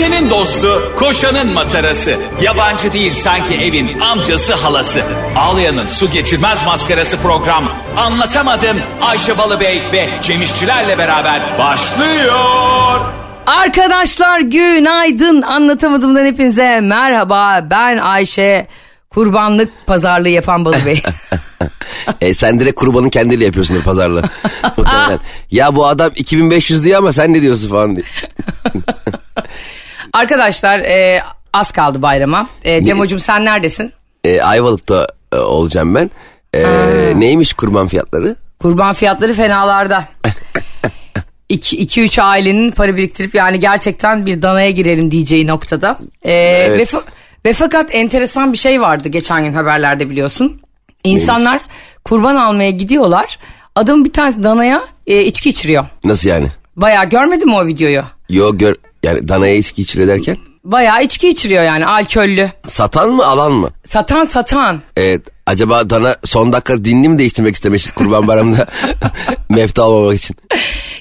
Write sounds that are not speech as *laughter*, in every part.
Ayşe'nin dostu, koşanın matarası. Yabancı değil sanki evin amcası halası. Ağlayan'ın su geçirmez maskarası program. Anlatamadım Ayşe Balıbey ve Cemişçilerle beraber başlıyor. Arkadaşlar günaydın anlatamadığımdan hepinize merhaba ben Ayşe kurbanlık pazarlığı yapan Balı Bey. *laughs* E, sen direkt kurbanın kendiyle yapıyorsundur pazarlığı. *laughs* Ya bu adam 2500 diyor ama sen ne diyorsun falan diye. *laughs* Arkadaşlar e, az kaldı bayrama. E, Cem hocam sen neredesin? E, Ayvalık'ta e, olacağım ben. E, neymiş kurban fiyatları? Kurban fiyatları fenalarda. *laughs* 2-3 ailenin para biriktirip yani gerçekten bir danaya girelim diyeceği noktada. E, Evet. ve, fa- ve fakat enteresan bir şey vardı geçen gün haberlerde biliyorsun. İnsanlar kurban almaya gidiyorlar. Adamın bir tanesi danaya e, içki içiriyor. Nasıl yani? Bayağı görmedin mi o videoyu? Yo gör yani danaya içki içiliyor derken Bayağı içki içiriyor yani alkollü. satan mı alan mı? Satan satan. Evet acaba dana son dakika dinini mi değiştirmek istemiş kurban bayramında *laughs* mefta olmamak için?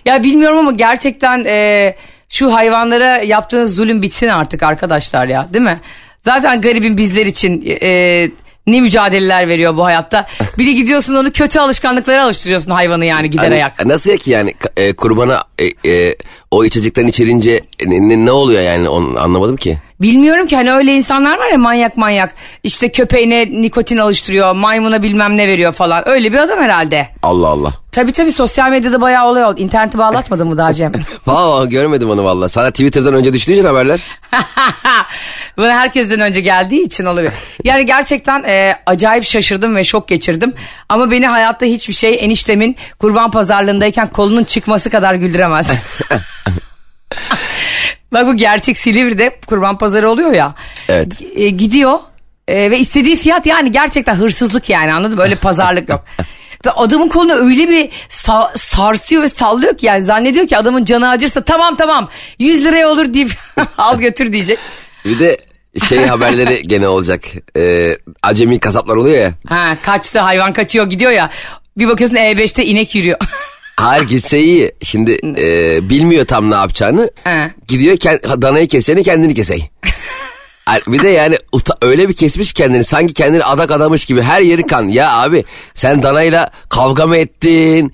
Ya bilmiyorum ama gerçekten e, şu hayvanlara yaptığınız zulüm bitsin artık arkadaşlar ya değil mi? Zaten garibin bizler için e, ne mücadeleler veriyor bu hayatta. Bir de gidiyorsun onu kötü alışkanlıklara alıştırıyorsun hayvanı yani gider Hani ayak. nasıl ya ki yani e, kurbana e, e, o içecekten içirince ne, ne- ne oluyor yani onu anlamadım ki. Bilmiyorum ki hani öyle insanlar var ya manyak manyak. İşte köpeğine nikotin alıştırıyor, maymuna bilmem ne veriyor falan. Öyle bir adam herhalde. Allah Allah. Tabii tabii sosyal medyada bayağı olay oldu. İnterneti bağlatmadın mı daha Cem? *laughs* Valla görmedim onu valla. Sana Twitter'dan önce düştüğü için haberler. *laughs* Bunu herkesten önce geldiği için olabilir. Yani gerçekten e, acayip şaşırdım ve şok geçirdim. Ama beni hayatta hiçbir şey eniştemin kurban pazarlığındayken kolunun çıkması kadar güldüremez. *laughs* Bak bu gerçek Silivri'de kurban pazarı oluyor ya. Evet. E, gidiyor e, ve istediği fiyat yani gerçekten hırsızlık yani anladın mı? Öyle pazarlık yok. *laughs* Ve adamın kolunu öyle bir sa- sarsıyor ve sallıyor ki yani zannediyor ki adamın canı acırsa tamam tamam 100 liraya olur deyip *laughs* al götür diyecek. Bir de şey haberleri *laughs* gene olacak. E, acemi kasaplar oluyor ya. Ha kaçtı hayvan kaçıyor gidiyor ya. Bir bakıyorsun E5'te inek yürüyor. Hayır gitse iyi. Şimdi e, bilmiyor tam ne yapacağını. He. Gidiyor kend, danayı keseni kendini kesey. *laughs* Bir de yani öyle bir kesmiş kendini sanki kendini adak adamış gibi her yeri kan. Ya abi sen danayla kavga mı ettin?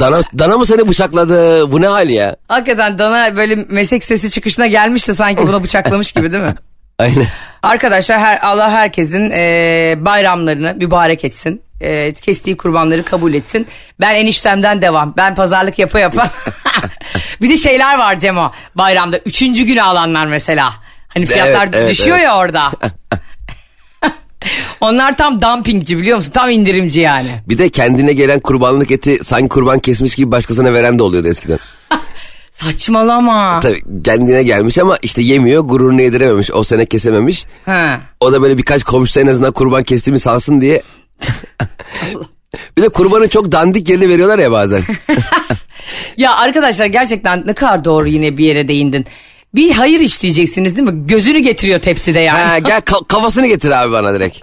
Dana, dana mı seni bıçakladı? Bu ne hal ya? Hakikaten dana böyle meslek sesi çıkışına gelmiş de sanki buna bıçaklamış gibi değil mi? *laughs* Aynen. Arkadaşlar her, Allah herkesin e, bayramlarını mübarek etsin. E, kestiği kurbanları kabul etsin. Ben eniştemden devam. Ben pazarlık yapa yapa. *laughs* bir de şeyler var Cemo bayramda. Üçüncü günü alanlar mesela. Hani fiyatlar Evet, evet, düşüyor evet. ya orada. *laughs* Onlar tam dumpingci biliyor musun? Tam indirimci yani. Bir de kendine gelen kurbanlık eti sanki kurban kesmiş gibi başkasına veren de oluyordu eskiden. *laughs* Saçmalama. Tabii kendine gelmiş ama işte yemiyor gururunu yedirememiş o sene kesememiş. Ha. O da böyle birkaç komşusu en azından kurban kestiğimi sansın diye. Bir de kurbanın çok dandik yerini veriyorlar ya bazen. *laughs* *laughs* Ya arkadaşlar gerçekten ne kadar doğru yine bir yere değindin. Bir hayır işleyeceksiniz değil mi? Gözünü getiriyor tepside yani. ha, gel *laughs* ka- kafasını getir abi bana direkt.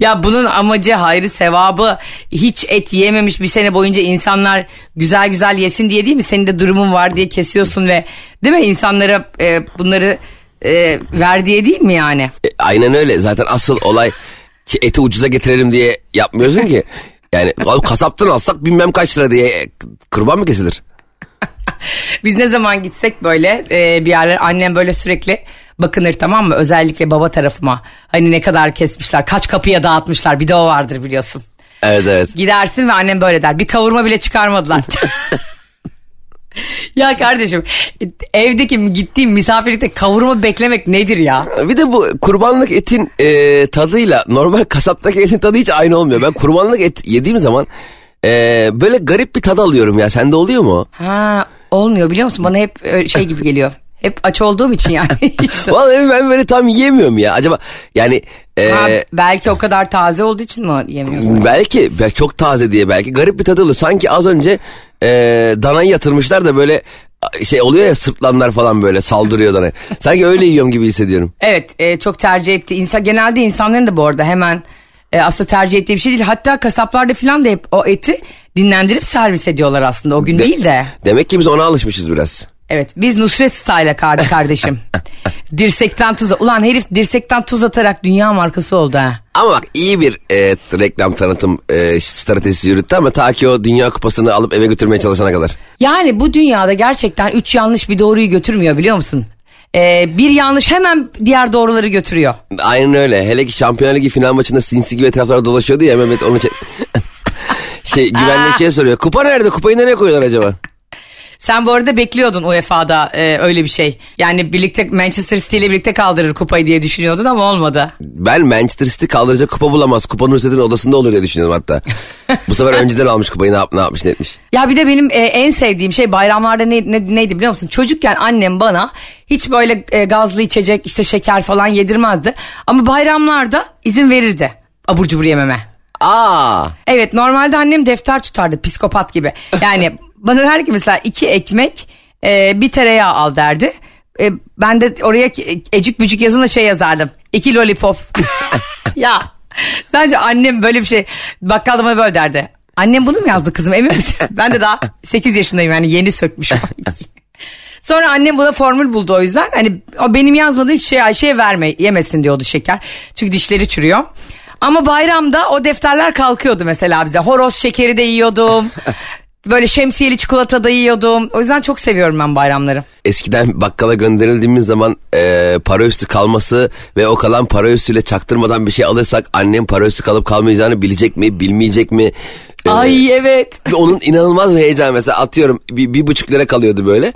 Ya bunun amacı hayrı sevabı hiç et yememiş bir sene boyunca insanlar güzel güzel yesin diye değil mi? Senin de durumun var diye kesiyorsun ve değil mi insanlara e, bunları e, ver diye değil mi yani? E, aynen öyle zaten asıl olay ki eti ucuza getirelim diye yapmıyorsun ki. Yani "Oğlum kasaptan alsak bilmem kaç lira diye kurban mı kesilir? *laughs* Biz ne zaman gitsek böyle e, bir yerler annem böyle sürekli bakınır tamam mı? Özellikle baba tarafıma. Hani ne kadar kesmişler, kaç kapıya dağıtmışlar bir de o vardır biliyorsun. Evet evet. Gidersin ve annem böyle der. Bir kavurma bile çıkarmadılar. *laughs* ya kardeşim evdeki gittiğim misafirlikte kavurma beklemek nedir ya? Bir de bu kurbanlık etin e, tadıyla normal kasaptaki etin tadı hiç aynı olmuyor. Ben kurbanlık et yediğim zaman e, böyle garip bir tad alıyorum ya. Sende oluyor mu? Ha olmuyor biliyor musun? Bana hep öyle şey gibi geliyor. Hep aç olduğum için yani. *laughs* Vallahi ben böyle tam yiyemiyorum ya. Acaba yani e, Ha, belki o kadar taze olduğu için mi yemiyorsun? belki belki çok taze diye belki garip bir tadı oluyor. Sanki az önce e, danayı yatırmışlar da böyle şey oluyor ya sırtlanlar falan böyle saldırıyor danaya. Sanki öyle yiyorum gibi hissediyorum. Evet e, çok tercih etti. İnsan, genelde insanların da bu arada hemen e, aslında tercih ettiği bir şey değil. Hatta kasaplarda falan da hep o eti dinlendirip servis ediyorlar aslında o gün De- değil de. Demek ki biz ona alışmışız biraz. Evet biz Nusret Style'a kardı kardeşim. *laughs* dirsekten tuz. Ulan herif dirsekten tuz atarak dünya markası oldu ha. Ama bak iyi bir e, reklam tanıtım e, stratejisi yürüttü ama ta ki o Dünya Kupası'nı alıp eve götürmeye çalışana kadar. Yani bu dünyada gerçekten üç yanlış bir doğruyu götürmüyor biliyor musun? Ee, bir yanlış hemen diğer doğruları götürüyor. Aynen öyle. Hele ki Şampiyonlar Ligi final maçında sinsi gibi etraflarda dolaşıyordu ya Mehmet onu çek... *laughs* şey güvenlik şey soruyor. Kupa nerede? Kupayı nereye koyuyorlar acaba? Sen bu arada bekliyordun UEFA'da e, öyle bir şey. Yani birlikte Manchester City ile birlikte kaldırır kupayı diye düşünüyordun ama olmadı. Ben Manchester City kaldıracak kupa bulamaz. Kupa Nusret'in odasında olur diye düşünüyordum hatta. *laughs* Bu sefer önceden almış kupayı ne, yap, ne yapmış ne etmiş. Ya bir de benim e, en sevdiğim şey bayramlarda ne, ne, neydi biliyor musun? Çocukken annem bana hiç böyle e, gazlı içecek işte şeker falan yedirmezdi. Ama bayramlarda izin verirdi abur cubur yememe. Aa, Evet normalde annem defter tutardı psikopat gibi. Yani bana der ki mesela iki ekmek e, bir tereyağı al derdi. E, ben de oraya ecik bücük yazın da şey yazardım. İki lollipop. *laughs* ya sence annem böyle bir şey bakkalda bana böyle derdi. Annem bunu mu yazdı kızım emin misin? *laughs* ben de daha 8 yaşındayım yani yeni sökmüşüm. Sonra annem buna formül buldu o yüzden. Hani o benim yazmadığım şey Ayşe'ye verme yemesin diyordu şeker. Çünkü dişleri çürüyor. Ama bayramda o defterler kalkıyordu mesela bize. Horoz şekeri de yiyordum. *laughs* Böyle şemsiyeli çikolata da yiyordum. O yüzden çok seviyorum ben bayramları. eskiden bakkala gönderildiğimiz zaman e, para üstü kalması ve o kalan para üstüyle çaktırmadan bir şey alırsak annem para üstü kalıp kalmayacağını bilecek mi bilmeyecek mi? E, Ay evet. Ve *laughs* onun inanılmaz bir heyecanı mesela atıyorum bir, bir buçuk lira kalıyordu böyle.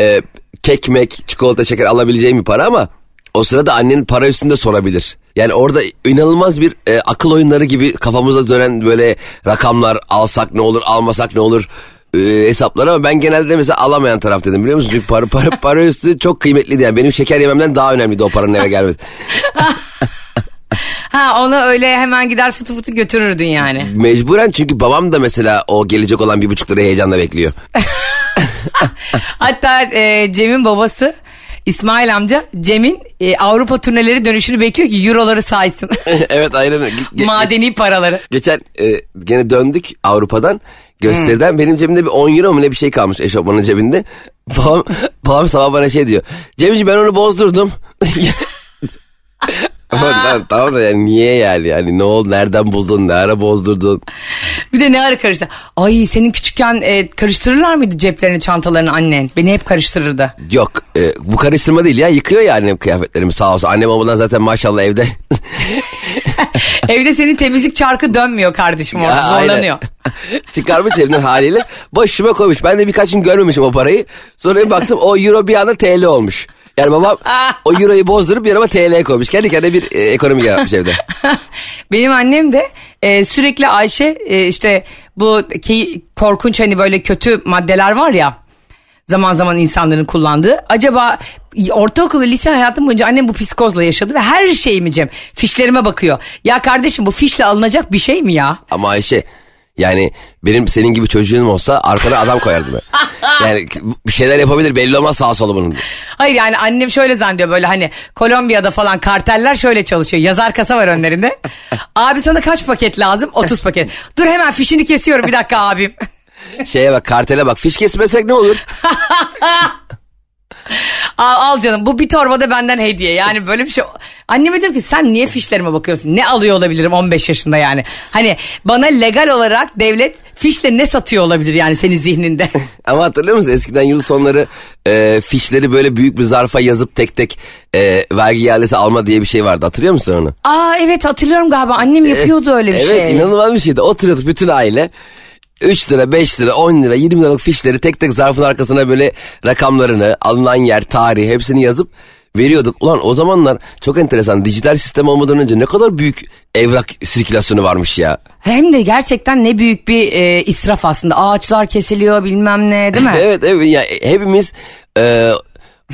Ee, kekmek, çikolata, şeker alabileceğim bir para ama o sırada annenin para üstünde sorabilir. Yani orada inanılmaz bir e, akıl oyunları gibi kafamıza dönen böyle rakamlar alsak ne olur almasak ne olur e, hesaplar ama ben genelde mesela alamayan taraftaydım biliyor musun? Çünkü para, para, para üstü çok kıymetliydi yani benim şeker yememden daha önemliydi o paranın eve gelmesi. *laughs* Ha onu öyle hemen gider fıtı fıtı götürürdün yani. Mecburen çünkü babam da mesela o gelecek olan bir buçuk lirayı heyecanla bekliyor. *laughs* Hatta e, Cem'in babası İsmail amca Cem'in e, Avrupa turneleri dönüşünü bekliyor ki euroları saysın. *laughs* evet aynen öyle. Ge- Madeni paraları. Geçen e, gene döndük Avrupa'dan gösteriden benim cebimde bir 10 euro mu ne bir şey kalmış eşofmanın cebinde. *laughs* Babam, babam sabah bana şey diyor. Cemciğim ben onu bozdurdum. *laughs* Lan, tamam da yani niye yani yani ne oldu nereden buldun ne ara bozdurdun. Bir de ne ara karıştı. Ay senin küçükken e, karıştırırlar mıydı ceplerini çantalarını annen? Beni hep karıştırırdı. Yok e, bu karıştırma değil ya yıkıyor ya annem kıyafetlerimi sağ olsun. Annem olmadan zaten maşallah evde. *laughs* Evde senin temizlik çarkı dönmüyor kardeşim orada zorlanıyor. *laughs* Çıkarmış cebinden haliyle başıma koymuş. Ben de birkaç gün görmemişim o parayı. Sonra bir baktım o euro bir anda TL olmuş. Yani babam *laughs* o euroyu bozdurup yanıma TL koymuş. Kendi kendine bir e, ekonomi yaratmış evde. *laughs* Benim annem de e, sürekli Ayşe e, işte bu ki, korkunç hani böyle kötü maddeler var ya zaman zaman insanların kullandığı. Acaba ortaokul ve lise hayatım boyunca annem bu psikozla yaşadı ve her şeyimi Cem fişlerime bakıyor. Ya kardeşim bu fişle alınacak bir şey mi ya? Ama Ayşe yani benim senin gibi çocuğum olsa arkana adam koyardım ben. *laughs* Yani bir şeyler yapabilir belli olmaz sağ solu bunun. Hayır yani annem şöyle zannediyor böyle hani Kolombiya'da falan karteller şöyle çalışıyor. Yazar kasa var önlerinde. *laughs* Abi sana kaç paket lazım? 30 paket. Dur hemen fişini kesiyorum bir dakika abim. Şeye bak kartele bak fiş kesmesek ne olur? *laughs* Al, al canım bu bir torbada benden hediye. Yani böyle bir şey. Anneme diyorum ki sen niye fişlerime bakıyorsun? Ne alıyor olabilirim 15 yaşında yani? Hani bana legal olarak devlet fişle ne satıyor olabilir yani senin zihninde? *laughs* Ama hatırlıyor musun eskiden yıl sonları e, fişleri böyle büyük bir zarfa yazıp tek tek e, vergi iadesi alma diye bir şey vardı hatırlıyor musun onu? Aa evet hatırlıyorum galiba annem yapıyordu öyle bir evet, şey. Evet inanılmaz bir şeydi. Oturuyorduk bütün aile. 3 lira, 5 lira, 10 lira, 20 liralık fişleri tek tek zarfın arkasına böyle rakamlarını, alınan yer, tarih hepsini yazıp veriyorduk. Ulan o zamanlar çok enteresan dijital sistem olmadan önce ne kadar büyük evrak sirkülasyonu varmış ya. Hem de gerçekten ne büyük bir e, israf aslında. Ağaçlar kesiliyor bilmem ne değil mi? *laughs* evet evet ya hepimiz e,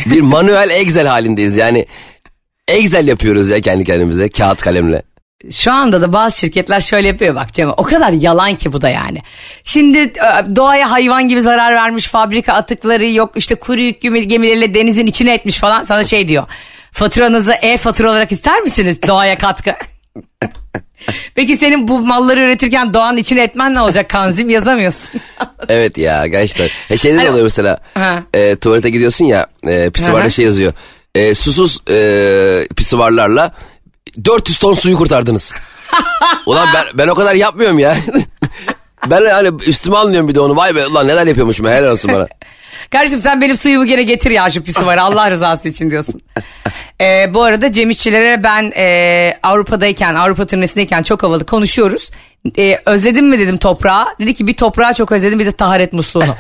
bir manuel Excel halindeyiz yani. Excel yapıyoruz ya kendi kendimize kağıt kalemle. Şu anda da bazı şirketler şöyle yapıyor bak Cem. O kadar yalan ki bu da yani. Şimdi e, doğaya hayvan gibi zarar vermiş fabrika atıkları yok işte kuru yük gemi- gemileriyle denizin içine etmiş falan. Sana şey diyor. Faturanızı e-fatura olarak ister misiniz doğaya katkı? *laughs* Peki senin bu malları üretirken doğan içine etmen ne olacak? Kanzim yazamıyorsun. *laughs* Evet ya gerçekten. He şeyde de Hani- oluyor mesela. Ha. E, tuvalete gidiyorsun ya e, hı. şey yazıyor. E, susuz e, pisuvarlarla 400 ton suyu kurtardınız. Ulan ben, ben o kadar yapmıyorum ya. *laughs* ben hani üstüme almıyorum bir de onu. Vay be ulan neler yapıyormuşum helal olsun bana. Kardeşim sen benim suyumu gene getir ya şu pisi var Allah rızası için diyorsun. Ee, bu arada Cem İşçilere ben e, Avrupa'dayken Avrupa turnesindeyken çok havalı konuşuyoruz. Ee, özledin mi dedim toprağı. Dedi ki bir toprağı çok özledim bir de taharet musluğunu. *laughs*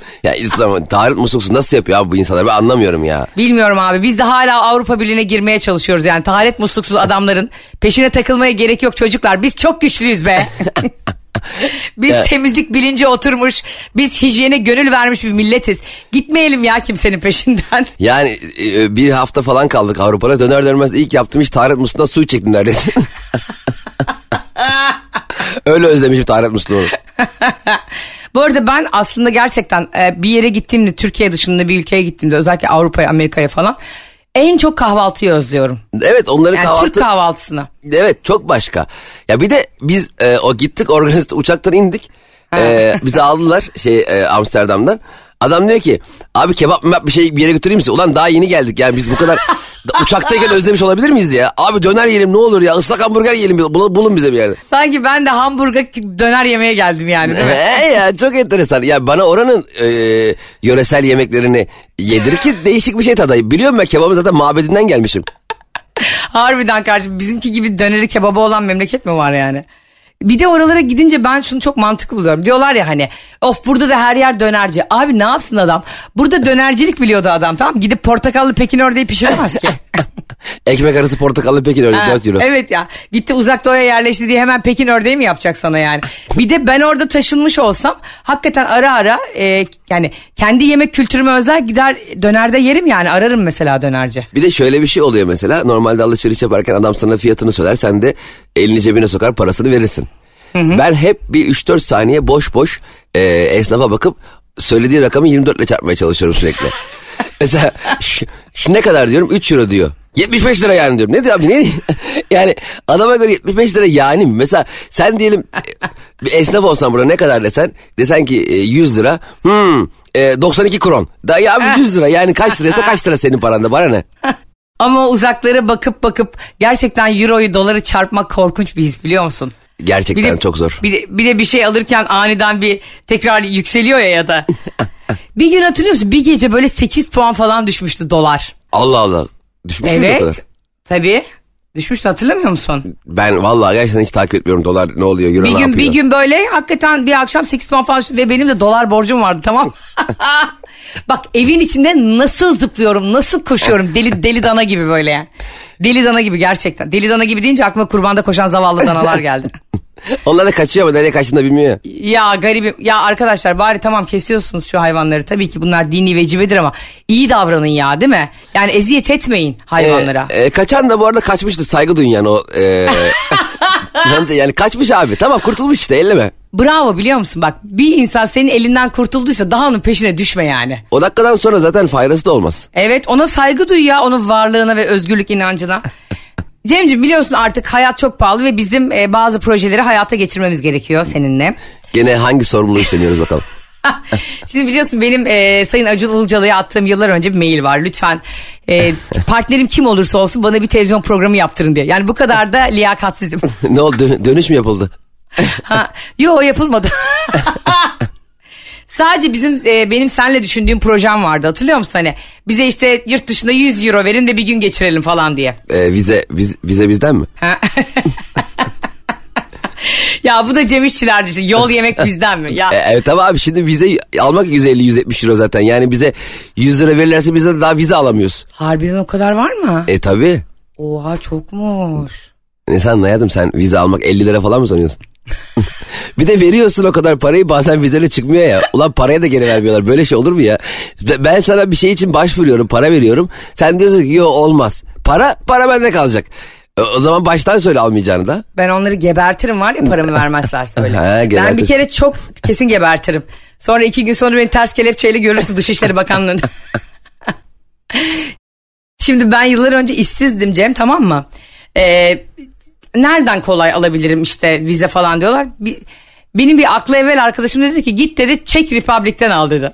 *laughs* Ya İslam taharet musluksuz nasıl yapıyor abi bu insanlar ben anlamıyorum ya. Bilmiyorum abi biz de hala Avrupa Birliği'ne girmeye çalışıyoruz yani taharet musluksuz adamların peşine takılmaya gerek yok çocuklar biz çok güçlüyüz be. *laughs* biz temizlik bilinci oturmuş biz hijyene gönül vermiş bir milletiz. Gitmeyelim ya kimsenin peşinden. *laughs* Yani e, bir hafta falan kaldık Avrupa'da döner dönmez ilk yaptığım iş taharet musluğundan su çektim neredeyse. Öyle özlemişim taharet musluğunu. *laughs* Bu arada ben aslında gerçekten e, bir yere gittiğimde Türkiye dışında bir ülkeye gittiğimde özellikle Avrupa'ya Amerika'ya falan en çok kahvaltıyı özlüyorum. Evet onların Yani kahvaltı... Türk kahvaltısını. Evet çok başka. Ya bir de biz e, o gittik organize uçaktan indik. E, bizi aldılar şey e, Amsterdam'dan. Adam diyor ki abi kebap mı bir şey bir yere götüreyim misin? Ulan daha yeni geldik yani biz bu kadar *laughs* uçaktayken özlemiş olabilir miyiz ya? Abi döner yiyelim ne olur ya ıslak hamburger yiyelim bulun, bulun bize bir yerde. Sanki ben de hamburger döner yemeye geldim yani değil mi? *laughs* He ya çok enteresan. Ya bana oranın e, yöresel yemeklerini yedir ki *laughs* değişik bir şey tadayım. Biliyorum ben kebabı zaten mabedinden gelmişim. Harbiden kardeşim bizimki gibi döneri kebabı olan memleket mi var yani? Bir de oralara gidince ben şunu çok mantıklı buluyorum. Diyorlar ya hani of burada da her yer dönerci. Abi ne yapsın adam? Burada dönercilik biliyordu adam tamam Gidip portakallı pekin ördeği pişiremez ki. *laughs* *laughs* Ekmek arası portakallı pekin öyle Ha, 4 euro. Evet ya gitti uzak doğuya yerleşti diye hemen Pekin ördeği mi yapacak sana yani? Bir de ben orada taşınmış olsam hakikaten ara ara e, yani kendi yemek kültürümü özel gider dönerde yerim yani ararım mesela dönerci. Bir de şöyle bir şey oluyor mesela. Normalde alışveriş yaparken adam sana fiyatını söyler. Sen de elini cebine sokar parasını verirsin. Ben hep bir 3-4 saniye boş boş e, esnafa bakıp söylediği rakamı 24 ile çarpmaya çalışıyorum sürekli. *laughs* mesela şu, ne kadar diyorum 3 euro diyor. 75 lira yani diyorum. Ne diyor abi ne? *laughs* yani adama göre 75 lira yani mi? Mesela sen diyelim e, bir esnaf olsan burada ne kadar desen desen ki e, 100 lira. Hmm, e, 92 kron. Da ya abi 100 lira yani kaç liraysa kaç lira senin paranda bana ne? Ama uzaklara bakıp bakıp gerçekten euroyu doları çarpmak korkunç bir his biliyor musun? Gerçekten çok zor. Bir de, bir de bir şey alırken aniden bir tekrar yükseliyor ya ya da. bir gün hatırlıyor musun? Bir gece böyle 8 puan falan düşmüştü dolar. Allah Allah. Düşmüş müydü o kadar? Evet. Tabii. Düşmüştü hatırlamıyor musun? Ben vallahi gerçekten hiç takip etmiyorum dolar ne oluyor euro Bir ne gün yapıyor. bir gün böyle hakikaten bir akşam 8 puan falan ve benim de dolar borcum vardı tamam. *laughs* Bak evin içinde nasıl zıplıyorum, nasıl koşuyorum deli deli dana gibi böyle yani. Deli dana gibi gerçekten. Deli dana gibi deyince aklıma kurbanda koşan zavallı danalar geldi. *laughs* Onlar da kaçıyor ama nereye kaçtığını da bilmiyor ya. Garibim. Ya arkadaşlar bari tamam kesiyorsunuz şu hayvanları. Tabii ki bunlar dini vecibedir ama iyi davranın ya değil mi? Yani eziyet etmeyin hayvanlara. Ee, e, kaçan da bu arada kaçmıştır saygı duyun yani o. E, *laughs* *laughs* yani kaçmış abi tamam kurtulmuş işte elleme. Bravo biliyor musun? Bak bir insan senin elinden kurtulduysa daha onun peşine düşme yani. O dakikadan sonra zaten faydası da olmaz. Evet ona saygı duy ya onun varlığına ve özgürlük inancına. Cemciğim biliyorsun artık hayat çok pahalı ve bizim e, bazı projeleri hayata geçirmemiz gerekiyor seninle. Gene hangi sorumluluğu üstleniyoruz bakalım. *laughs* Şimdi biliyorsun benim e, Sayın Acun Ilıcalı'ya attığım yıllar önce bir mail var. Lütfen e, *laughs* partnerim kim olursa olsun bana bir televizyon programı yaptırın diye. Yani bu kadar da *laughs* liyakatsizim. ne oldu dö- dönüş mü yapıldı? Ha, yo yapılmadı. Sadece bizim e, benim senle düşündüğüm projem vardı hatırlıyor musun hani bize işte yurt dışında 100 euro verin de bir gün geçirelim falan diye. E, vize, viz, vize bizden mi? *laughs* Ya bu da Cem İşçilerdi işte yol yemek bizden mi? Ya E, evet ama abi şimdi vize almak 150-170 euro zaten. Yani bize 100 lira verirlerse biz de daha vize alamıyoruz. harbiden o kadar var mı? E tabi. Oha çokmuş. Ne sen anlayadım sen vize almak 50 lira falan mı sanıyorsun? Bir de veriyorsun o kadar parayı bazen vizeyle çıkmıyor ya. Ulan paraya da geri vermiyorlar. Böyle şey olur mu ya? Ben sana bir şey için başvuruyorum para veriyorum. Sen diyorsun ki yok olmaz. Para para bende kalacak. E, O zaman baştan söyle almayacağını da. Ben onları gebertirim var ya paramı vermezlerse öyle. *laughs* Ha, ben bir kere çok kesin gebertirim. Sonra iki gün sonra beni ters kelepçeyle görürsün Dışişleri Bakanlığı'nda. *laughs* Şimdi ben yıllar önce işsizdim Cem tamam mı? Ee, nereden kolay alabilirim işte vize falan diyorlar. Bir, benim bir aklı evvel arkadaşım dedi ki git dedi Çek Republik'ten al dedi.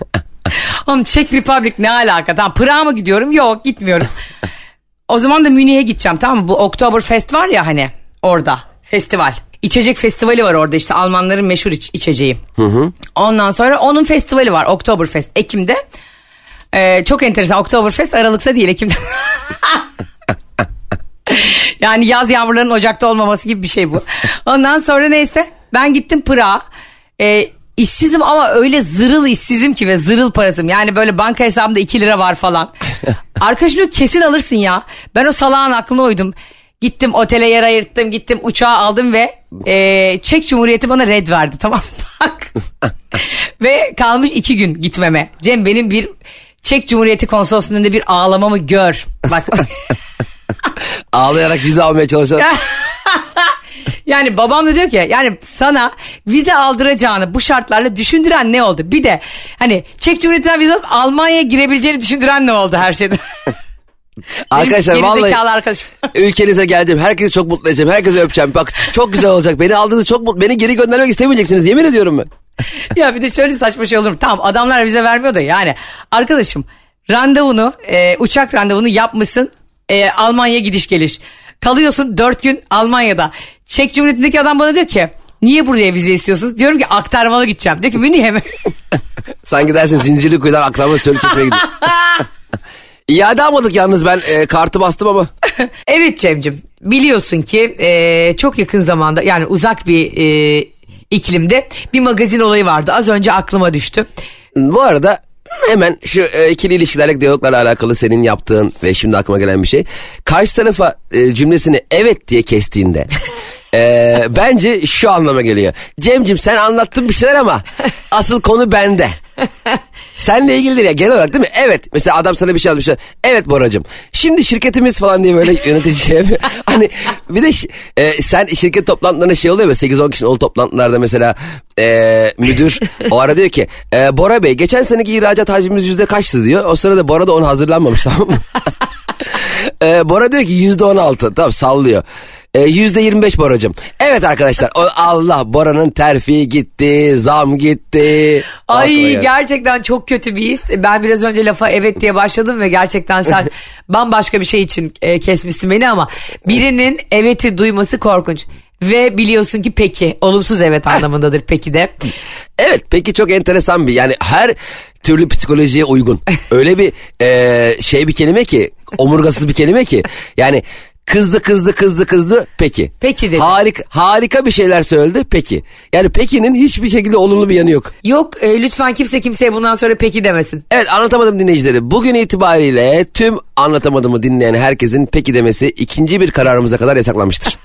*laughs* Oğlum Çek Republik ne alaka? Tamam Prag'a mı gidiyorum? Yok gitmiyorum. o zaman da Münih'e gideceğim tamam mı? Bu Oktoberfest var ya hani orada festival. İçecek festivali var orada işte Almanların meşhur iç, içeceği. Ondan sonra onun festivali var Oktoberfest Ekim'de. Ee, çok enteresan Oktoberfest Aralık'ta değil Ekim'de. *laughs* yani yaz yağmurlarının Ocak'ta olmaması gibi bir şey bu. Ondan sonra neyse ben gittim Pırağa. Ee, işsizim ama öyle zırıl işsizim ki ve zırıl parasım. Yani böyle banka hesabımda 2 lira var falan. *laughs* Arkadaşım diyor kesin alırsın ya. Ben o salağın aklına uydum. Gittim otele yer ayırttım gittim uçağı aldım ve e, Çek Cumhuriyeti bana red verdi tamam *laughs* bak. *laughs* ve kalmış iki gün gitmeme. Cem benim bir Çek Cumhuriyeti konsolosluğunda bir ağlamamı gör. Bak *laughs* Ağlayarak vize almaya çalışan. *laughs* Yani babam da diyor ki yani sana vize aldıracağını bu şartlarla düşündüren ne oldu? Bir de hani Çek Cumhuriyeti'nden vize alıp Almanya'ya girebileceğini düşündüren ne oldu her şeyden? *laughs* Arkadaşlar Benim vallahi arkadaşım. ülkenize geleceğim. Herkesi çok mutlu edeceğim. Herkesi öpeceğim. Bak çok güzel olacak. Beni aldığınız çok mutlu. Beni geri göndermek istemeyeceksiniz. Yemin ediyorum ben. ya bir de şöyle saçma şey olur mu? Tamam adamlar vize vermiyor da yani arkadaşım randevunu e, uçak randevunu yapmışsın e, Almanya gidiş geliş. Kalıyorsun dört gün Almanya'da. Çek Cumhuriyeti'ndeki adam bana diyor ki niye buraya vize istiyorsunuz? Diyorum ki aktarmalı gideceğim. Diyor ki Münih'e mi? *laughs* Sanki dersin zincirli kuyudan aktarma söyle çekmeye gidiyor. *laughs* İade almadık yalnız ben e, kartı bastım ama. *laughs* evet Cem'cim biliyorsun ki e, çok yakın zamanda yani uzak bir e, iklimde bir magazin olayı vardı. Az önce aklıma düştü. Bu arada hemen şu e, ikili ilişkilerle diyaloglarla alakalı senin yaptığın ve şimdi aklıma gelen bir şey. Karşı tarafa e, cümlesini evet diye kestiğinde e, bence şu anlama geliyor. Cemcim sen anlattın bir şeyler ama *laughs* asıl konu bende. *laughs* Senle ilgili değil ya genel olarak değil mi? Evet mesela adam sana bir şey almış. Evet Boracım şimdi şirketimiz falan diye böyle *laughs* yönetici şey. Hani bir de e, sen şirket toplantılarında şey oluyor ya 8-10 kişinin olduğu toplantılarda mesela e, müdür o ara diyor ki e, Bora Bey geçen seneki ihracat hacmimiz yüzde kaçtı diyor. O sırada Bora da onu hazırlanmamış tamam mı? e, Bora diyor ki yüzde 16 tamam sallıyor. E, Yüzde 25 Boracım. Evet arkadaşlar o, Allah Bora'nın terfi gitti, zam gitti. Ay gerçekten çok kötü bir his. Ben biraz önce lafa evet diye başladım ve gerçekten sen *laughs* bambaşka bir şey için e, kesmişsin beni ama birinin eveti duyması korkunç. Ve biliyorsun ki peki olumsuz evet anlamındadır peki de. Evet peki çok enteresan bir yani her türlü psikolojiye uygun. Öyle bir e, şey bir kelime ki omurgasız bir kelime ki yani kızdı kızdı kızdı kızdı peki. Peki dedi. Harika, harika bir şeyler söyledi peki. Yani pekinin hiçbir şekilde olumlu bir yanı yok. Yok e, lütfen kimse kimseye bundan sonra peki demesin. Evet anlatamadım dinleyicileri. Bugün itibariyle tüm anlatamadığımı dinleyen herkesin peki demesi ikinci bir kararımıza kadar yasaklanmıştır.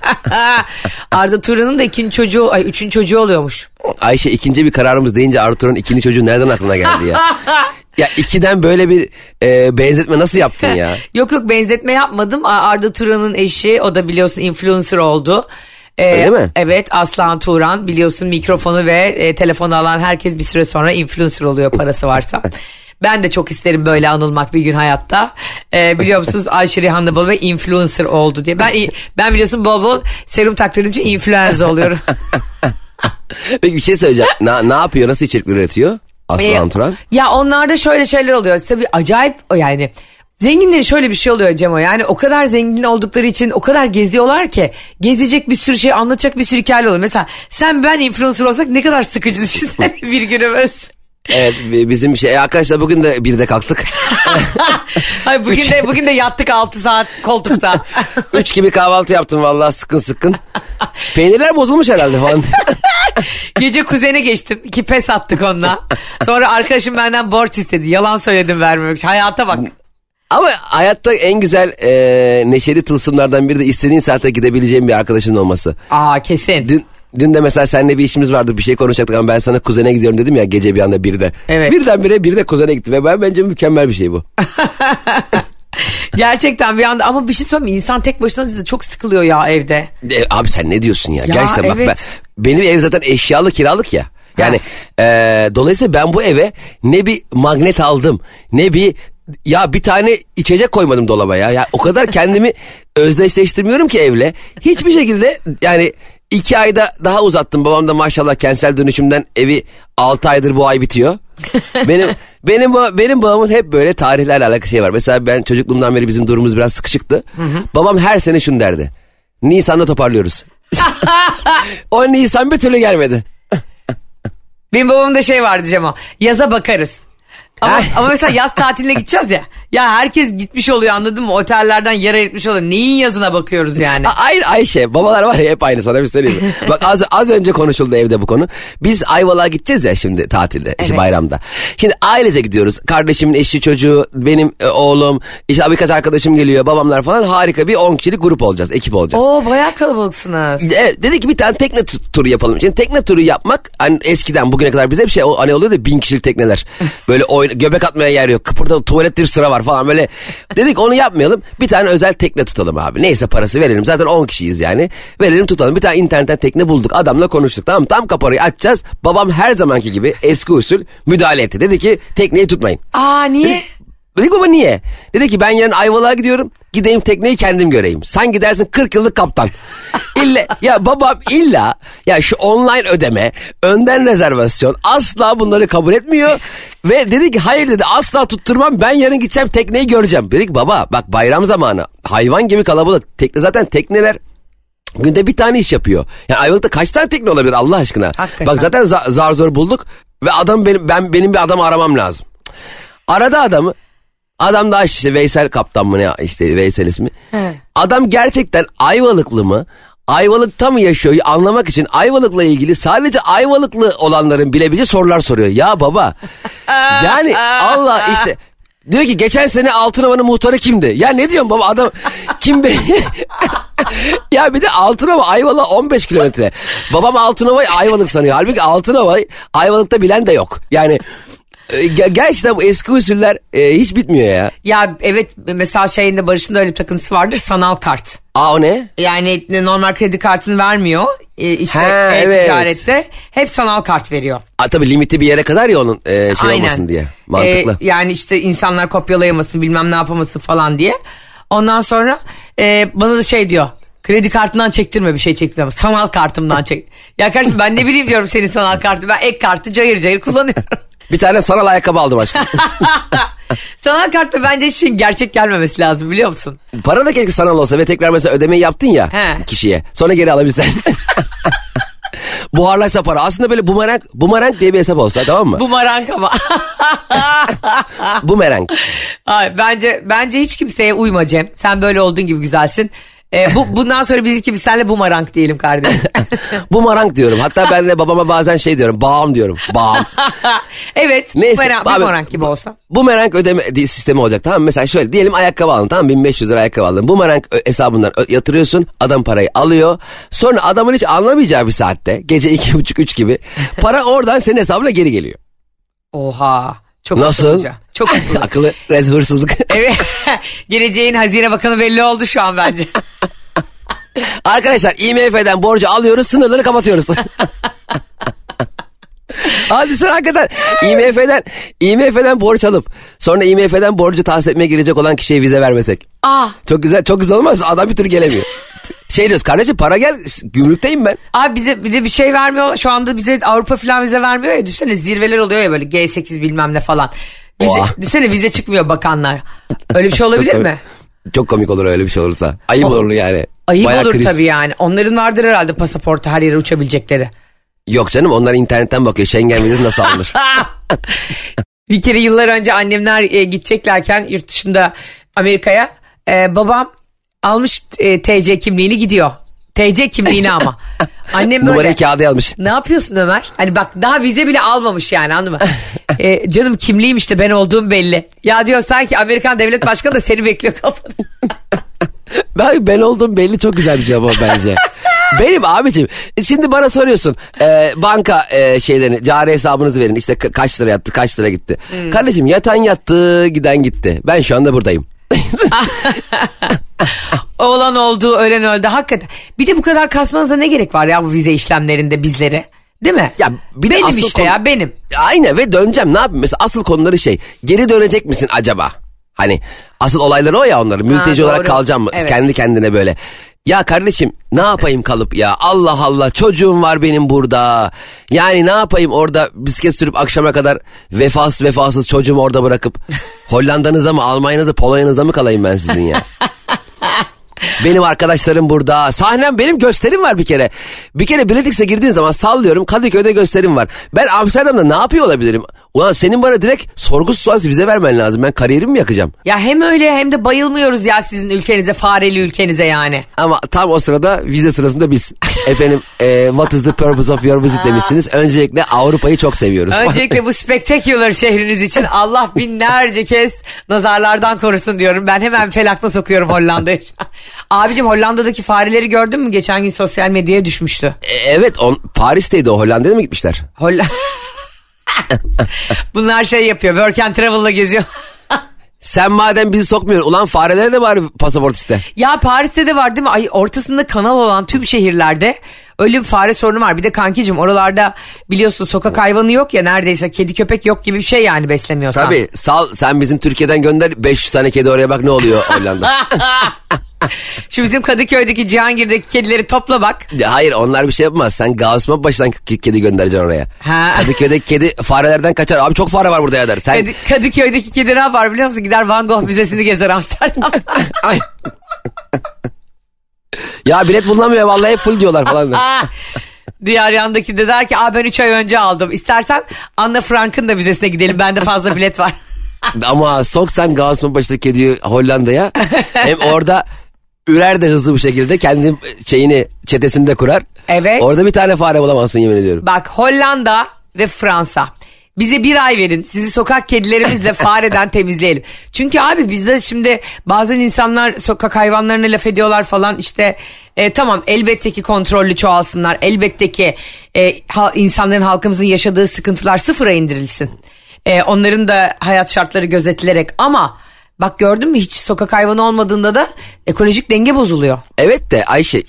*laughs* Arda Turan'ın da ikinci çocuğu, ay üçüncü çocuğu oluyormuş. Ayşe ikinci bir kararımız deyince Arthur'un ikinci çocuğu nereden aklına geldi ya? *laughs* ya ikiden böyle bir e, benzetme nasıl yaptın ya? *laughs* Yok yok benzetme yapmadım. Arda Turan'ın eşi o da biliyorsun influencer oldu. Ee, Öyle mi? Evet Aslan Turan biliyorsun mikrofonu ve e, telefonu alan herkes bir süre sonra influencer oluyor parası varsa. *laughs* Ben de çok isterim böyle anılmak bir gün hayatta. Ee, biliyor musunuz Ayşe Rihanna bol ve influencer oldu diye. Ben ben biliyorsun bol bol serum taktırdığım için influenza oluyorum. *laughs* Peki bir şey söyleyeceğim. Na, ne yapıyor? Nasıl içerik üretiyor? Aslan Ee, Turan. Ya onlarda şöyle şeyler oluyor. Tabii acayip yani. Zenginlerin şöyle bir şey oluyor Cemo yani o kadar zengin oldukları için o kadar geziyorlar ki gezecek bir sürü şey anlatacak bir sürü hikaye oluyor. Mesela sen ben influencer olsak ne kadar sıkıcı düşünsene *laughs* bir günümüz. Evet bi- bizim şey arkadaşlar bugün de bir de kalktık. *laughs* Ay bugün de bugün de yattık 6 saat koltukta. *laughs* Üç gibi kahvaltı yaptım vallahi sıkın sıkın. Peynirler bozulmuş herhalde falan. *laughs* Gece kuzene geçtim. iki pes attık onunla. Sonra arkadaşım benden borç istedi. Yalan söyledim vermemek için. Hayata bak. Ama hayatta en güzel e, neşeli tılsımlardan biri de istediğin saate gidebileceğin bir arkadaşın olması. Aa kesin. Dün Dün de mesela seninle bir işimiz vardı bir şey konuşacaktık ama ben sana kuzene gidiyorum dedim ya gece bir anda bir de. Evet. Birdenbire bir de kuzene gitti ve ben bence mükemmel bir şey bu. *laughs* Gerçekten bir anda ama bir şey söyleyeyim? İnsan tek başına da çok sıkılıyor ya evde. E, abi sen ne diyorsun ya? Gerçekten bak evet. ben, benim ev zaten eşyalı kiralık ya. Yani e, dolayısıyla ben bu eve ne bir magnet aldım ne bir Ya bir tane içecek koymadım dolaba ya. ya o kadar kendimi *laughs* özdeşleştirmiyorum ki evle. Hiçbir şekilde yani iki ayda daha uzattım. Babam da maşallah kentsel dönüşümden evi altı aydır bu ay bitiyor. *laughs* benim benim benim babamın hep böyle tarihlerle alakalı şey var. Mesela ben çocukluğumdan beri bizim durumumuz biraz sıkışıktı. Babam her sene şunu derdi. Nisan'da toparlıyoruz. *laughs* o Nisan bir türlü gelmedi. Benim babamda şey vardı Cemo. Yaza bakarız. Ama, ama mesela yaz tatiline gideceğiz ya. Ya herkes gitmiş oluyor anladın mı? Otellerden yer ayırtmış oluyor. Neyin yazına bakıyoruz yani? Aynı Ayşe babalar var ya hep aynı sana bir söyleyeyim. mi? *laughs* Bak az, az önce konuşuldu evde bu konu. Biz Ayvalık'a gideceğiz ya şimdi tatilde işte Evet. bayramda. Şimdi ailece gidiyoruz. Kardeşimin eşi çocuğu benim e, oğlum işte birkaç arkadaşım geliyor babamlar falan harika bir 10 kişilik grup olacağız ekip olacağız. Oo bayağı kalabalıksınız. Evet dedi ki bir tane tekne tu- turu yapalım. Şimdi tekne turu yapmak hani eskiden bugüne kadar bize bir şey o- hani oluyor da bin kişilik tekneler. *laughs* Böyle oyna, göbek atmaya yer yok. Kıpırda tuvalette bir sıra var falan böyle. Dedik onu yapmayalım. Bir tane özel tekne tutalım abi. Neyse parası verelim. Zaten 10 kişiyiz yani. Verelim tutalım. Bir tane internetten tekne bulduk. Adamla konuştuk. Tamam tam kaparayı açacağız. Babam her zamanki gibi eski usul müdahale etti. Dedi ki tekneyi tutmayın. Aa niye? Dedik baba niye? Dedi ki ben yarın Ayvalık'a gidiyorum. Gideyim tekneyi kendim göreyim. Sen gidersin 40 yıllık kaptan. *laughs* İlla ya babam illa ya şu online ödeme, önden rezervasyon asla bunları kabul etmiyor. Ve dedi ki hayır dedi asla tutturmam ben yarın gideceğim tekneyi göreceğim. Dedik baba bak bayram zamanı hayvan gibi kalabalık. Tekne zaten tekneler günde bir tane iş yapıyor. Yani Ayvalık'ta kaç tane tekne olabilir Allah aşkına? Hakikaten. Bak zaten za- zar zor bulduk ve adam benim ben benim bir adamı aramam lazım. Aradı adamı. Adam da işte Veysel kaptan mı ne işte Veysel ismi. Adam gerçekten Ayvalıklı mı? Ayvalık'ta mı yaşıyor anlamak için Ayvalık'la ilgili sadece Ayvalıklı olanların bilebileceği sorular soruyor. Ya baba *laughs* yani Allah işte diyor ki geçen sene Altınova'nın muhtarı kimdi? Ya ne diyorsun baba adam kim be? *laughs* ya bir de Altınova Ayvalık 15 kilometre. Babam Altınova'yı Ayvalık sanıyor. Halbuki Altınova'yı Ayvalık'ta bilen de yok. Yani ger- gerçekten bu eski usuller e, hiç bitmiyor ya. Ya evet mesela şeyinde Barış'ın da öyle bir takıntısı vardır sanal kart. Aa o ne? Yani normal kredi kartını vermiyor. Ee, işte Ha, evet. ticarette hep sanal kart veriyor. Aa, tabii limiti bir yere kadar ya onun e, şey olmasın diye. Mantıklı. Ee, yani işte insanlar kopyalayamasın bilmem ne yapamasın falan diye. Ondan sonra e, bana da şey diyor. Kredi kartından çektirme bir şey çektirme. Sanal kartımdan çek. ya kardeşim ben ne bileyim diyorum senin sanal kartı. Ben ek kartı cayır cayır kullanıyorum. *laughs* Bir tane sanal ayakkabı aldım aşkım. *laughs* sanal kartta bence hiçbir şeyin gerçek gelmemesi lazım biliyor musun? Para da keşke sanal olsa ve tekrar mesela ödemeyi yaptın ya He. kişiye. Sonra geri alabilsen. *laughs* Buharlaşsa para. Aslında böyle bumerang, bumerang diye bir hesap olsa tamam mı? Bumarang ama. *laughs* bumerang. Ay, bence bence hiç kimseye uyma Cem. Sen böyle olduğun gibi güzelsin. Ee, bu bundan sonra biz ikimiz senle bumarang diyelim kardeşim. *laughs* bumerang diyorum. Hatta ben de babama bazen şey diyorum. Bağım diyorum. Bağım. *laughs* evet. Neyse, Bumerang, abi- bumerang gibi olsa. Bumerang ödeme sistemi olacak tamam mı? Mesela şöyle diyelim ayakkabı aldın tamam mı? 1500 lira ayakkabı aldın. Bumerang hesabından yatırıyorsun. Adam parayı alıyor. Sonra adamın hiç anlamayacağı bir saatte gece iki buçuk üç gibi para oradan senin hesabına geri geliyor. Oha. Çok Nasıl? akıllıca. Çok *laughs* akıllı. Akıllı rez hırsızlık. *laughs* evet. Geleceğin hazine bakanı belli oldu şu an bence. *laughs* Arkadaşlar IMF'den borcu alıyoruz sınırları kapatıyoruz. Hadi sen hakikaten IMF'den IMF'den borç alıp sonra IMF'den borcu tahsil etmeye girecek olan kişiye vize vermesek. Aa. Çok güzel çok güzel olmaz adam bir türlü gelemiyor. şey diyoruz kardeşim para gel gümrükteyim ben. Abi bize bir de bir şey vermiyor. Şu anda bize Avrupa falan vize vermiyor ya. Düşünsene zirveler oluyor ya böyle G8 bilmem ne falan. Vize, düşünsene vize çıkmıyor bakanlar. Öyle bir şey olabilir Tabii. mi? Çok komik olur öyle bir şey olursa. Ayıp olur yani. Ayıp Bayağı olur kriz. tabii yani. Onların vardır herhalde pasaportu her yere uçabilecekleri. Yok canım onlar internetten bakıyor Schengen vizesi nasıl *laughs* alınır. Bir kere yıllar önce annemler e, gideceklerken yurt dışında Amerika'ya e, babam almış e, TC kimliğini gidiyor. TC kimliğini ama. *laughs* Annem böyle. Numarayı kağıda yazmış. Ne yapıyorsun Ömer? Hani bak daha vize bile almamış yani anladın mı? E, canım kimliğim işte ben olduğum belli. Ya diyor sanki Amerikan devlet başkanı da seni bekliyor kapıda. *laughs* Ben, ben olduğum belli çok güzel bir cevap bence. *laughs* Benim abicim e, şimdi bana soruyorsun e, banka e, şeylerini cari hesabınızı verin işte ka- kaç lira yattı kaç lira gitti. Hmm. Kardeşim yatan yattı giden gitti ben şu anda buradayım. *laughs* Olan oldu ölen öldü hakikaten. Bir de bu kadar kasmanıza ne gerek var ya bu vize işlemlerinde bizleri? Değil mi? Ya bir de benim asıl işte konu- ya benim. Aynen ve döneceğim ne yapayım mesela asıl konuları şey geri dönecek misin acaba? Hani asıl olayları o ya onların. Mülteci doğru. olarak kalacağım mı? Evet. Kendi kendine böyle. Ya kardeşim ne yapayım kalıp ya Allah Allah çocuğum var benim burada. Yani ne yapayım orada bisiklet sürüp akşama kadar vefasız vefasız çocuğumu orada bırakıp *laughs* Hollanda'nızda mı Almanya'nızda Polonya'nızda mı kalayım ben sizin ya? *laughs* Benim arkadaşlarım burada. Sahnem benim gösterim var bir kere. Bir kere Biletix'e girdiğin zaman sallıyorum Kadıköy'de gösterim var. Ben Amsterdam'da ne yapıyor olabilirim? Ulan senin bana direkt sorgusuz sualsiz vize vermen lazım. Ben kariyerimi mi yakacağım? Ya hem öyle hem de bayılmıyoruz ya sizin ülkenize fareli ülkenize yani. Ama tam o sırada vize sırasında biz *laughs* efendim e, what is the purpose of your visit demişsiniz. Öncelikle Avrupa'yı çok seviyoruz. Öncelikle bu *laughs* spectacular şehriniz için Allah binlerce kez nazarlardan korusun diyorum. Ben hemen felakla sokuyorum Hollanda'ya. *laughs* Abicim Hollanda'daki fareleri gördün mü? Geçen gün sosyal medyaya düşmüştü. E, evet on, Paris'teydi o Hollanda'ya mı gitmişler? Hollanda... *laughs* Bunlar şey yapıyor. Work and travel'la geziyor. Sen madem bizi sokmuyorsun ulan farelere de var pasaport iste. ya Paris'te de var değil mi? Ay, ortasında kanal olan tüm şehirlerde öyle bir fare sorunu var. Bir de kankicim oralarda biliyorsun sokak hayvanı yok ya neredeyse kedi köpek yok gibi bir şey yani beslemiyorsan. Tabii sal sen bizim Türkiye'den gönder 500 tane kedi oraya bak ne oluyor Hollanda. *laughs* Şu bizim Kadıköy'deki Cihangir'deki kedileri topla bak. Ya Hayır onlar bir şey yapmaz. Sen Gaussman baştan kedi göndereceksin oraya. Ha. Kadıköy'deki kedi farelerden kaçar. Abi çok fare var burada ya der. Sen... Kadı- Kadıköy'deki kedi ne yapar biliyor musun? Gider Van Gogh Müzesi'ni gezer Amsterdam'da. *laughs* Ay. Ya bilet bulunamıyor vallahi full diyorlar falan. der. *laughs* Diğer yandaki de der ki Aa, ben 3 ay önce aldım. İstersen Anna Frank'ın da müzesine gidelim. Bende fazla bilet var. *laughs* Ama sok sen Gaussman baştaki kediyi Hollanda'ya. Hem orada ürer de hızlı bir şekilde kendi şeyini çetesini de kurar. Evet. Orada bir tane fare bulamazsın yemin ediyorum. Bak Hollanda ve Fransa. Bize bir ay verin. Sizi sokak kedilerimizle *laughs* fareden temizleyelim. Çünkü abi bizde şimdi bazen insanlar sokak hayvanlarına laf ediyorlar falan işte e, tamam elbette ki kontrollü çoğalsınlar. Elbette ki e, ha- insanların halkımızın yaşadığı sıkıntılar sıfıra indirilsin. E, onların da hayat şartları gözetilerek ama bak gördün mü hiç sokak hayvanı olmadığında da ekolojik denge bozuluyor. Evet de Ayşe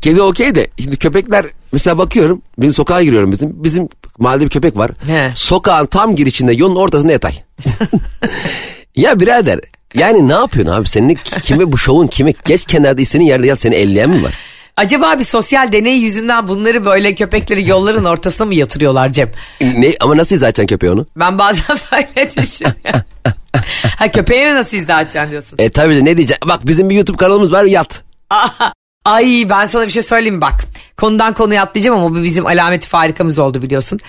kedi okey de şimdi köpekler mesela bakıyorum bir sokağa giriyorum bizim bizim mahallede bir köpek var. He. Sokağın tam girişinde yolun ortasında yatay. *laughs* ya birader yani ne yapıyorsun abi senin kime bu şovun kime geç kenarda istediğin yerde yat seni elleyen mi var? Acaba bir sosyal deney yüzünden bunları böyle köpekleri yolların ortasına mı yatırıyorlar Cem? Ne, ama nasıl izah edeceksin köpeği onu? Ben bazen *laughs* böyle düşünüyorum. ha köpeğe mi nasıl izah edeceksin diyorsun? E tabii ne diyeceksin? Bak bizim bir YouTube kanalımız var yat. Aa, Ay ben sana bir şey söyleyeyim bak. Konudan konuya atlayacağım ama bu bizim alameti farikamız oldu biliyorsun.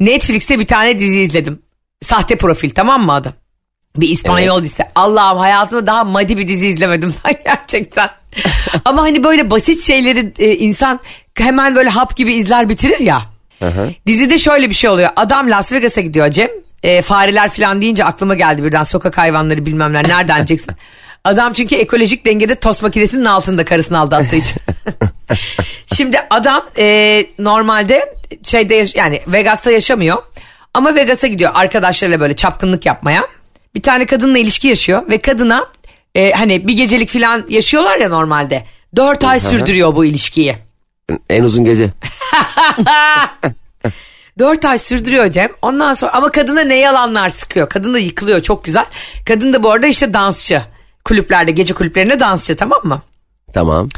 Netflix'te bir tane dizi izledim. Sahte profil tamam mı adı? Bir İspanyol dizisi. Allah'ım hayatımda daha madi bir dizi izlemedim *laughs* ben gerçekten. *laughs* ama hani böyle basit şeyleri e, insan hemen böyle hap gibi izler bitirir ya. Dizide şöyle bir şey oluyor. Adam Las Vegas'a gidiyor Cem. E, fareler falan deyince aklıma geldi birden sokak hayvanları bilmemler nereden diyeceksin. *laughs* Adam çünkü ekolojik dengede tost makinesinin altında karısını aldattığı için. *laughs* Şimdi adam e, normalde şeyde yaş- yani Vegas'ta yaşamıyor. Ama Vegas'a gidiyor arkadaşlarıyla böyle çapkınlık yapmaya. Bir tane kadınla ilişki yaşıyor ve kadına e, hani bir gecelik falan yaşıyorlar ya normalde. Dört ay sürdürüyor bu ilişkiyi. En uzun gece. *laughs* *laughs* Dört ay sürdürüyor Cem. Ondan sonra ama kadına ne yalanlar sıkıyor. Kadın da yıkılıyor çok güzel. Kadın da bu arada işte dansçı. Kulüplerde gece kulüplerinde dansçı tamam mı? Tamam.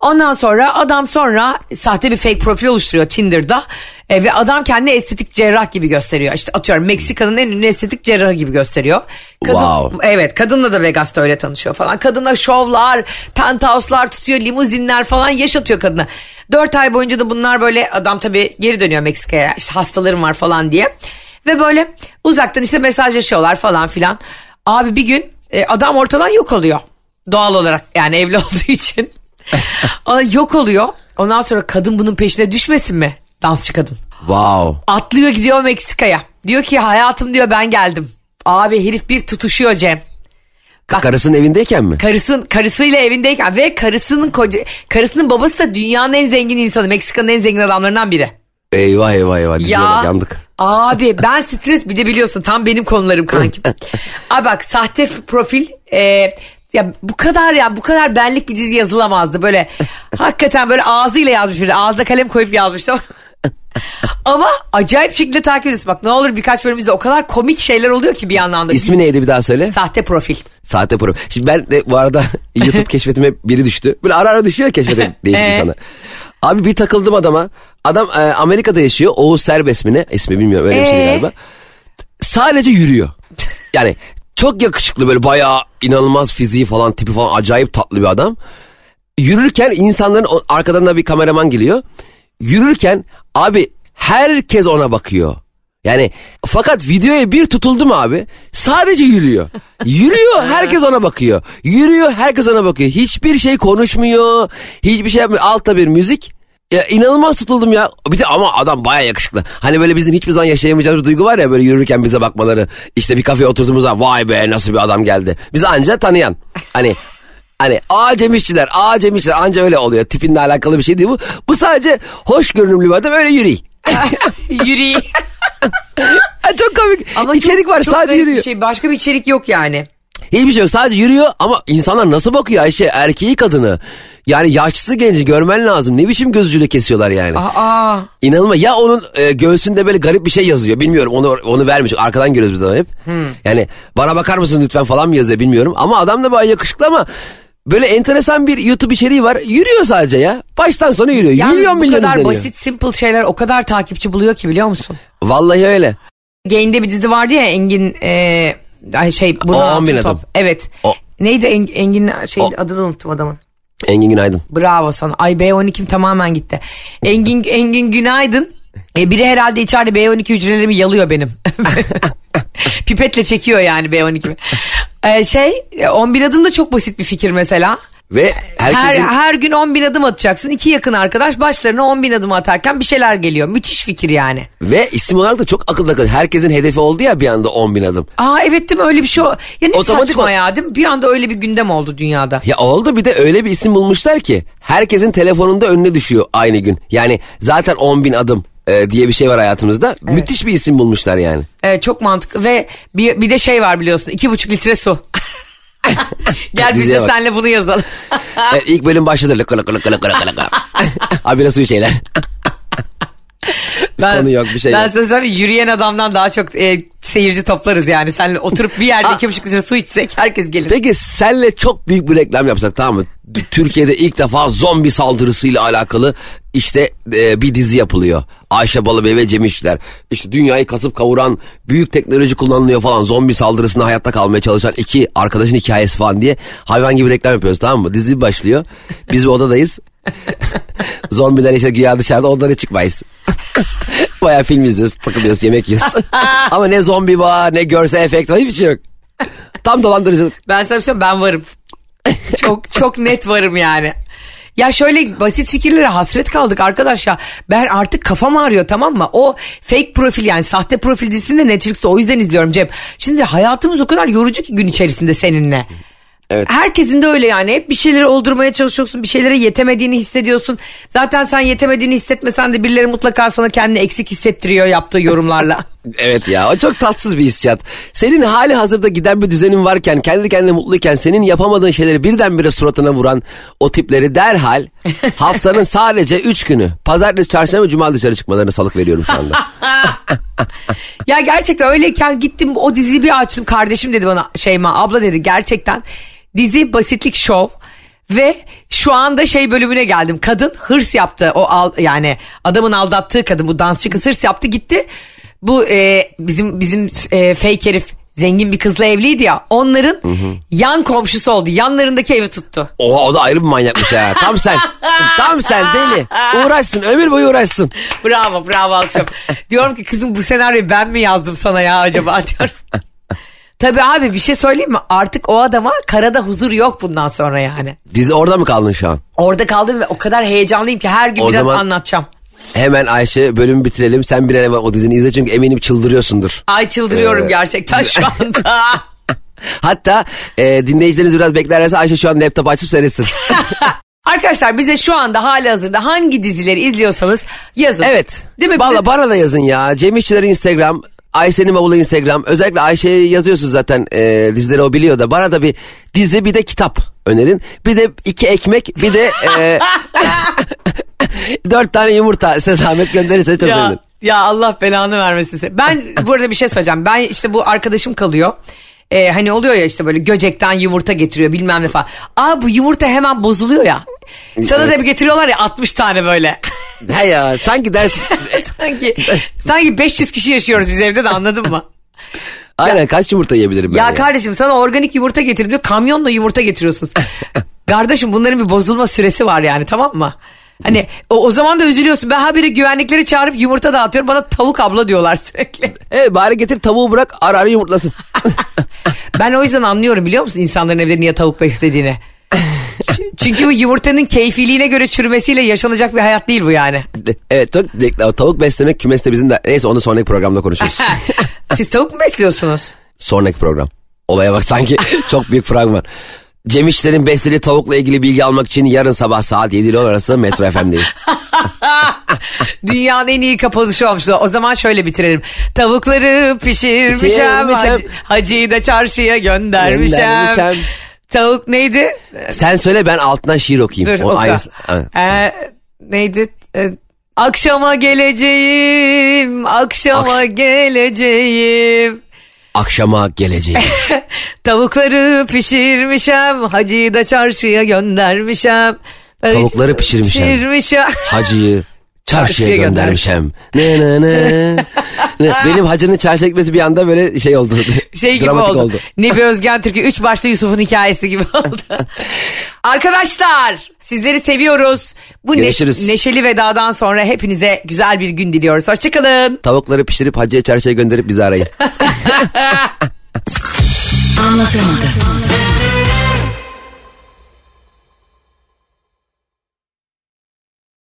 Ondan sonra adam sonra sahte bir fake profil oluşturuyor Tinder'da. E, ve adam kendini estetik cerrah gibi gösteriyor. İşte atıyorum Meksika'nın en ünlü estetik cerrahı gibi gösteriyor. Kadın, Wow. Evet kadınla da Vegas'ta öyle tanışıyor falan. Kadına şovlar, penthouse'lar tutuyor, limuzinler falan yaşatıyor kadına. Dört ay boyunca da bunlar böyle adam tabii geri dönüyor Meksika'ya. İşte hastalarım var falan diye. Ve böyle uzaktan işte mesajlaşıyorlar falan filan. Abi bir gün e, adam ortadan yok oluyor. Doğal olarak yani evli *laughs* olduğu için. Yok oluyor. Ondan sonra kadın bunun peşine düşmesin mi? Dansçı kadın. Wow. Atlıyor gidiyor Meksika'ya. Diyor ki hayatım diyor ben geldim. Abi herif bir tutuşuyor Cem. Bak Karısının evindeyken mi? karısın karısıyla evindeyken ve karısının koca, karısının babası da dünyanın en zengin insanı. Meksika'nın en zengin adamlarından biri. Eyvah eyvah eyvah. Diziye Ya bak, yandık. Abi ben stres bir de biliyorsun tam benim konularım kankim. abi bak sahte profil e, ya bu kadar ya bu kadar benlik bir dizi yazılamazdı böyle hakikaten böyle ağzıyla yazmış biri ağzına kalem koyup yazmış *laughs* Ama acayip şekilde takip ediyorsun. Bak ne olur birkaç bölümümüzde o kadar komik şeyler oluyor ki bir yandan da. İsmi neydi bir daha söyle. Sahte profil. Sahte profil. Şimdi ben de bu arada *laughs* YouTube *laughs* keşfetime biri düştü. Böyle ara ara düşüyor ya keşfete değişik Ee? Abi bir takıldım adama. Adam e, Amerika'da yaşıyor. Oğuz Serbest mi ne? İsmi bilmiyorum öyle bir şey Ee? galiba. Sadece yürüyor. Yani çok yakışıklı böyle bayağı inanılmaz fiziği falan tipi falan acayip tatlı bir adam. Yürürken insanların o- arkadan da bir kameraman geliyor. Yürürken abi herkes ona bakıyor. Yani fakat videoya bir tutuldu mu abi sadece yürüyor. Yürüyor *laughs* herkes ona bakıyor. Yürüyor herkes ona bakıyor. Hiçbir şey konuşmuyor. Hiçbir şey yapmıyor. Altta bir müzik. Ya inanılmaz tutuldum ya. Bir de ama adam baya yakışıklı. Hani böyle bizim hiçbir zaman yaşayamayacağımız duygu var ya böyle yürürken bize bakmaları. İşte bir kafeye oturduğumuzda vay be nasıl bir adam geldi. Bizi anca tanıyan. Hani *laughs* Hani aa Cem İşçiler, aa Cem İşçiler anca öyle oluyor. Tipinle alakalı bir şey değil bu. Bu sadece hoş görünümlü bir adam öyle yürüyor. *laughs* Yürüyeyim. *laughs* Ha, çok komik. Ama İçerik çok- var çok sadece yürüyor. Bir şey. Başka bir içerik yok yani. Hiçbir şey yok sadece yürüyor ama insanlar nasıl bakıyor Ayşe erkeği kadını. Yani yaşlısı genci görmen lazım. Ne biçim gözücüyle kesiyorlar yani. Aa. İnanılmaz. Ya onun e, göğsünde böyle garip bir şey yazıyor. Bilmiyorum onu onu vermiş. Arkadan görüyoruz biz de hep. Yani bana bakar mısın lütfen falan mı yazıyor bilmiyorum. Ama adam da bayağı yakışıklı ama böyle enteresan bir YouTube içeriği var. Yürüyor sadece ya. Baştan sona yürüyor. Yalnız milyon bu milyon kadar izleniyor. basit simple şeyler o kadar takipçi buluyor ki biliyor musun? Vallahi öyle. Gain'de bir dizi vardı ya Engin e, ay şey bunun O, altın 10 bin top. adam. Evet. O. Neydi Eng- Engin şey O. adını unuttum adamın. Engin Günaydın. Bravo sana. Ay B12'm tamamen gitti. Engin Engin Günaydın. E, biri herhalde içeride B12 hücrelerimi yalıyor benim. *laughs* Pipetle çekiyor yani B12'mi. E, şey 10 bin adım da çok basit bir fikir mesela. Ve herkesin... Her, her gün 10 bin adım atacaksın. İki yakın arkadaş başlarına 10 bin adım atarken bir şeyler geliyor. Müthiş fikir yani. Ve isim olarak da çok akılda akıllı. Herkesin hedefi oldu ya bir anda 10 bin adım. Aa evet değil mi öyle bir şey. Ya ne Otomatik saçma o- ya değil mi? Bir anda öyle bir gündem oldu dünyada. Ya oldu bir de öyle bir isim bulmuşlar ki herkesin telefonunda önüne düşüyor aynı gün. Yani zaten 10 bin adım e, diye bir şey var hayatımızda. Müthiş bir isim bulmuşlar yani. Evet çok mantıklı ve bir, bir de şey var biliyorsun iki buçuk litre su. *laughs* *laughs* Gel biz de senle bunu yazalım. *laughs* Evet, ilk bölüm başladı. Lıkı lıkı lıkı lıkı lıkı lıkı. *laughs* Abi biraz su içeyler. ben, konu yok, bir şey ben yok. sana söyleyeyim yürüyen adamdan daha çok e, seyirci toplarız yani. Senle oturup bir yerde iki buçuk litre su içsek herkes gelir. Peki senle çok büyük bir reklam yapsak tamam mı? Türkiye'de ilk defa zombi saldırısıyla alakalı işte e, bir dizi yapılıyor. Ayşe Balıbey ve Cem İşçiler. İşte dünyayı kasıp kavuran büyük teknoloji kullanılıyor falan. Zombi saldırısında hayatta kalmaya çalışan iki arkadaşın hikayesi falan diye hayvan gibi reklam yapıyoruz tamam mı? Dizi başlıyor. Biz bir odadayız. *laughs* Zombiler işte güya dışarıda onlara çıkmayız. *laughs* Bayağı film izliyoruz, takılıyoruz, yemek yiyoruz. *laughs* Ama ne zombi var, ne görsel efekt var, hiçbir şey yok. Tam dolandırıcılık. Ben sana bir şey ben varım. çok çok net varım yani. Ya şöyle basit fikirlere hasret kaldık arkadaş ya. Ben artık kafam ağrıyor tamam mı? O fake profil yani sahte profil dizisini de Netflix'te o yüzden izliyorum Cem. Şimdi hayatımız o kadar yorucu ki gün içerisinde seninle. Evet. Herkesin de öyle yani. Hep bir şeyleri oldurmaya çalışıyorsun. Bir şeylere yetemediğini hissediyorsun. Zaten sen yetemediğini hissetmesen de birileri mutlaka sana kendini eksik hissettiriyor yaptığı yorumlarla. *laughs* Evet ya o çok tatsız bir hissiyat. Senin hali hazırda giden bir düzenin varken kendi kendine mutluyken senin yapamadığın şeyleri birdenbire suratına vuran o tipleri derhal *laughs* haftanın sadece 3 günü pazartesi çarşamba cuma dışarı çıkmalarına salık veriyorum şu anda. *laughs* Ya gerçekten öyleyken gittim o diziyi bir açtım. Kardeşim dedi bana Şeyma abla dedi gerçekten dizi basitlik şov. Ve şu anda şey bölümüne geldim. Kadın hırs yaptı. O al, yani adamın aldattığı kadın bu dansçı kız hırs yaptı gitti. Bu e, bizim bizim e, fake herif zengin bir kızla evliydi ya. Onların yan komşusu oldu. Yanlarındaki evi tuttu. Oha o da ayrı bir manyakmış ha. *laughs* Tam sen. Tam sen deli. Uğraşsın ömür boyu uğraşsın. Bravo bravo akşam. *laughs* diyorum ki kızım bu senaryoyu ben mi yazdım sana ya acaba *laughs* diyorum. Tabii abi bir şey söyleyeyim mi? Artık o adama karada huzur yok bundan sonra yani. Dizi orada mı kaldın şu an? Orada kaldım ve o kadar heyecanlıyım ki her gün O biraz zaman- anlatacağım. Hemen Ayşe bölümü bitirelim. Sen bir an evvel o dizini izle çünkü eminim çıldırıyorsundur. Ay çıldırıyorum Ee, gerçekten şu *laughs* anda. Hatta e, dinleyicileriniz biraz beklerlerse Ayşe şu an laptop açıp seyretsin. *laughs* Arkadaşlar bize şu anda hali hazırda hangi dizileri izliyorsanız yazın. Evet. Değil mi? Valla bana da yazın ya. Cem İşçiler Instagram. Ayşe'nin bavulu Instagram. Özellikle Ayşe'ye yazıyorsun zaten e, dizileri o biliyor da. Bana da bir dizi bir de kitap önerin. Bir de iki ekmek bir de e, *laughs* dört tane yumurta size zahmet gönderirse çok ya, sevinirim. ya Allah belanı vermesin. seni. Ben burada bir şey söyleyeceğim. Ben işte bu arkadaşım kalıyor. e, hani oluyor ya işte böyle göcekten yumurta getiriyor bilmem ne falan. Aa bu yumurta hemen bozuluyor ya. Sana Evet. da bir getiriyorlar ya 60 tane böyle. *laughs* He ya sanki dersin. *laughs* sanki sanki 500 kişi yaşıyoruz biz evde de anladın mı? *laughs* Aynen kaç yumurta yiyebilirim ben Ya ya. kardeşim sana organik yumurta getir diyor. Kamyonla yumurta getiriyorsunuz. Kardeşim bunların bir bozulma süresi var yani tamam mı? Hani o, o zaman da üzülüyorsun. Ben habire güvenlikleri çağırıp yumurta dağıtıyorum. Bana tavuk abla diyorlar sürekli. Evet bari getir tavuğu bırak ara ara yumurtlasın. Ben o yüzden anlıyorum biliyor musun insanların evde niye tavuk beslediğini. *laughs* Çünkü bu yumurtanın keyfiliğine göre çürümesiyle yaşanacak bir hayat değil bu yani. evet tavuk, tavuk beslemek kümeste bizim de. Neyse onu sonraki programda konuşuruz. *laughs* Siz tavuk mu besliyorsunuz? sonraki program. Olaya bak sanki *laughs* çok büyük fragman. Cem İşler'in beslediği tavukla ilgili bilgi almak için yarın sabah saat 7 ile 10 arası Metro FM'deyiz. Dünyanın en iyi kapanışı olmuş. O zaman şöyle bitirelim. Tavukları pişirmişem. Pişirmişem. Hacı, hacıyı da çarşıya göndermişem. Göndermişem. Tavuk neydi? Sen söyle ben altından şiir okuyayım. Dur O oku. Ha. Ee, neydi? Ee, akşama geleceğim. Akşama Akş- geleceğim. Akşama geleceğim. *laughs* Tavukları pişirmişem. Hacıyı da çarşıya göndermişem. Tavukları pişirmişem. Pişirmişem. Hacıyı çarşıya göndermişem. Ne ne ne. *laughs* Benim hacının çarşıya gitmesi bir anda böyle şey oldu. *laughs* şey gibi Dramatik oldu. Nebi Özgen Türk'ü üç başlı Yusuf'un hikayesi gibi *laughs* oldu. Arkadaşlar sizleri seviyoruz. Bu neş- Görüşürüz. neşeli vedadan sonra hepinize güzel bir gün diliyoruz. Hoşçakalın. Tavukları pişirip hacıya çarşıya gönderip bizi arayın. Anlatamadım.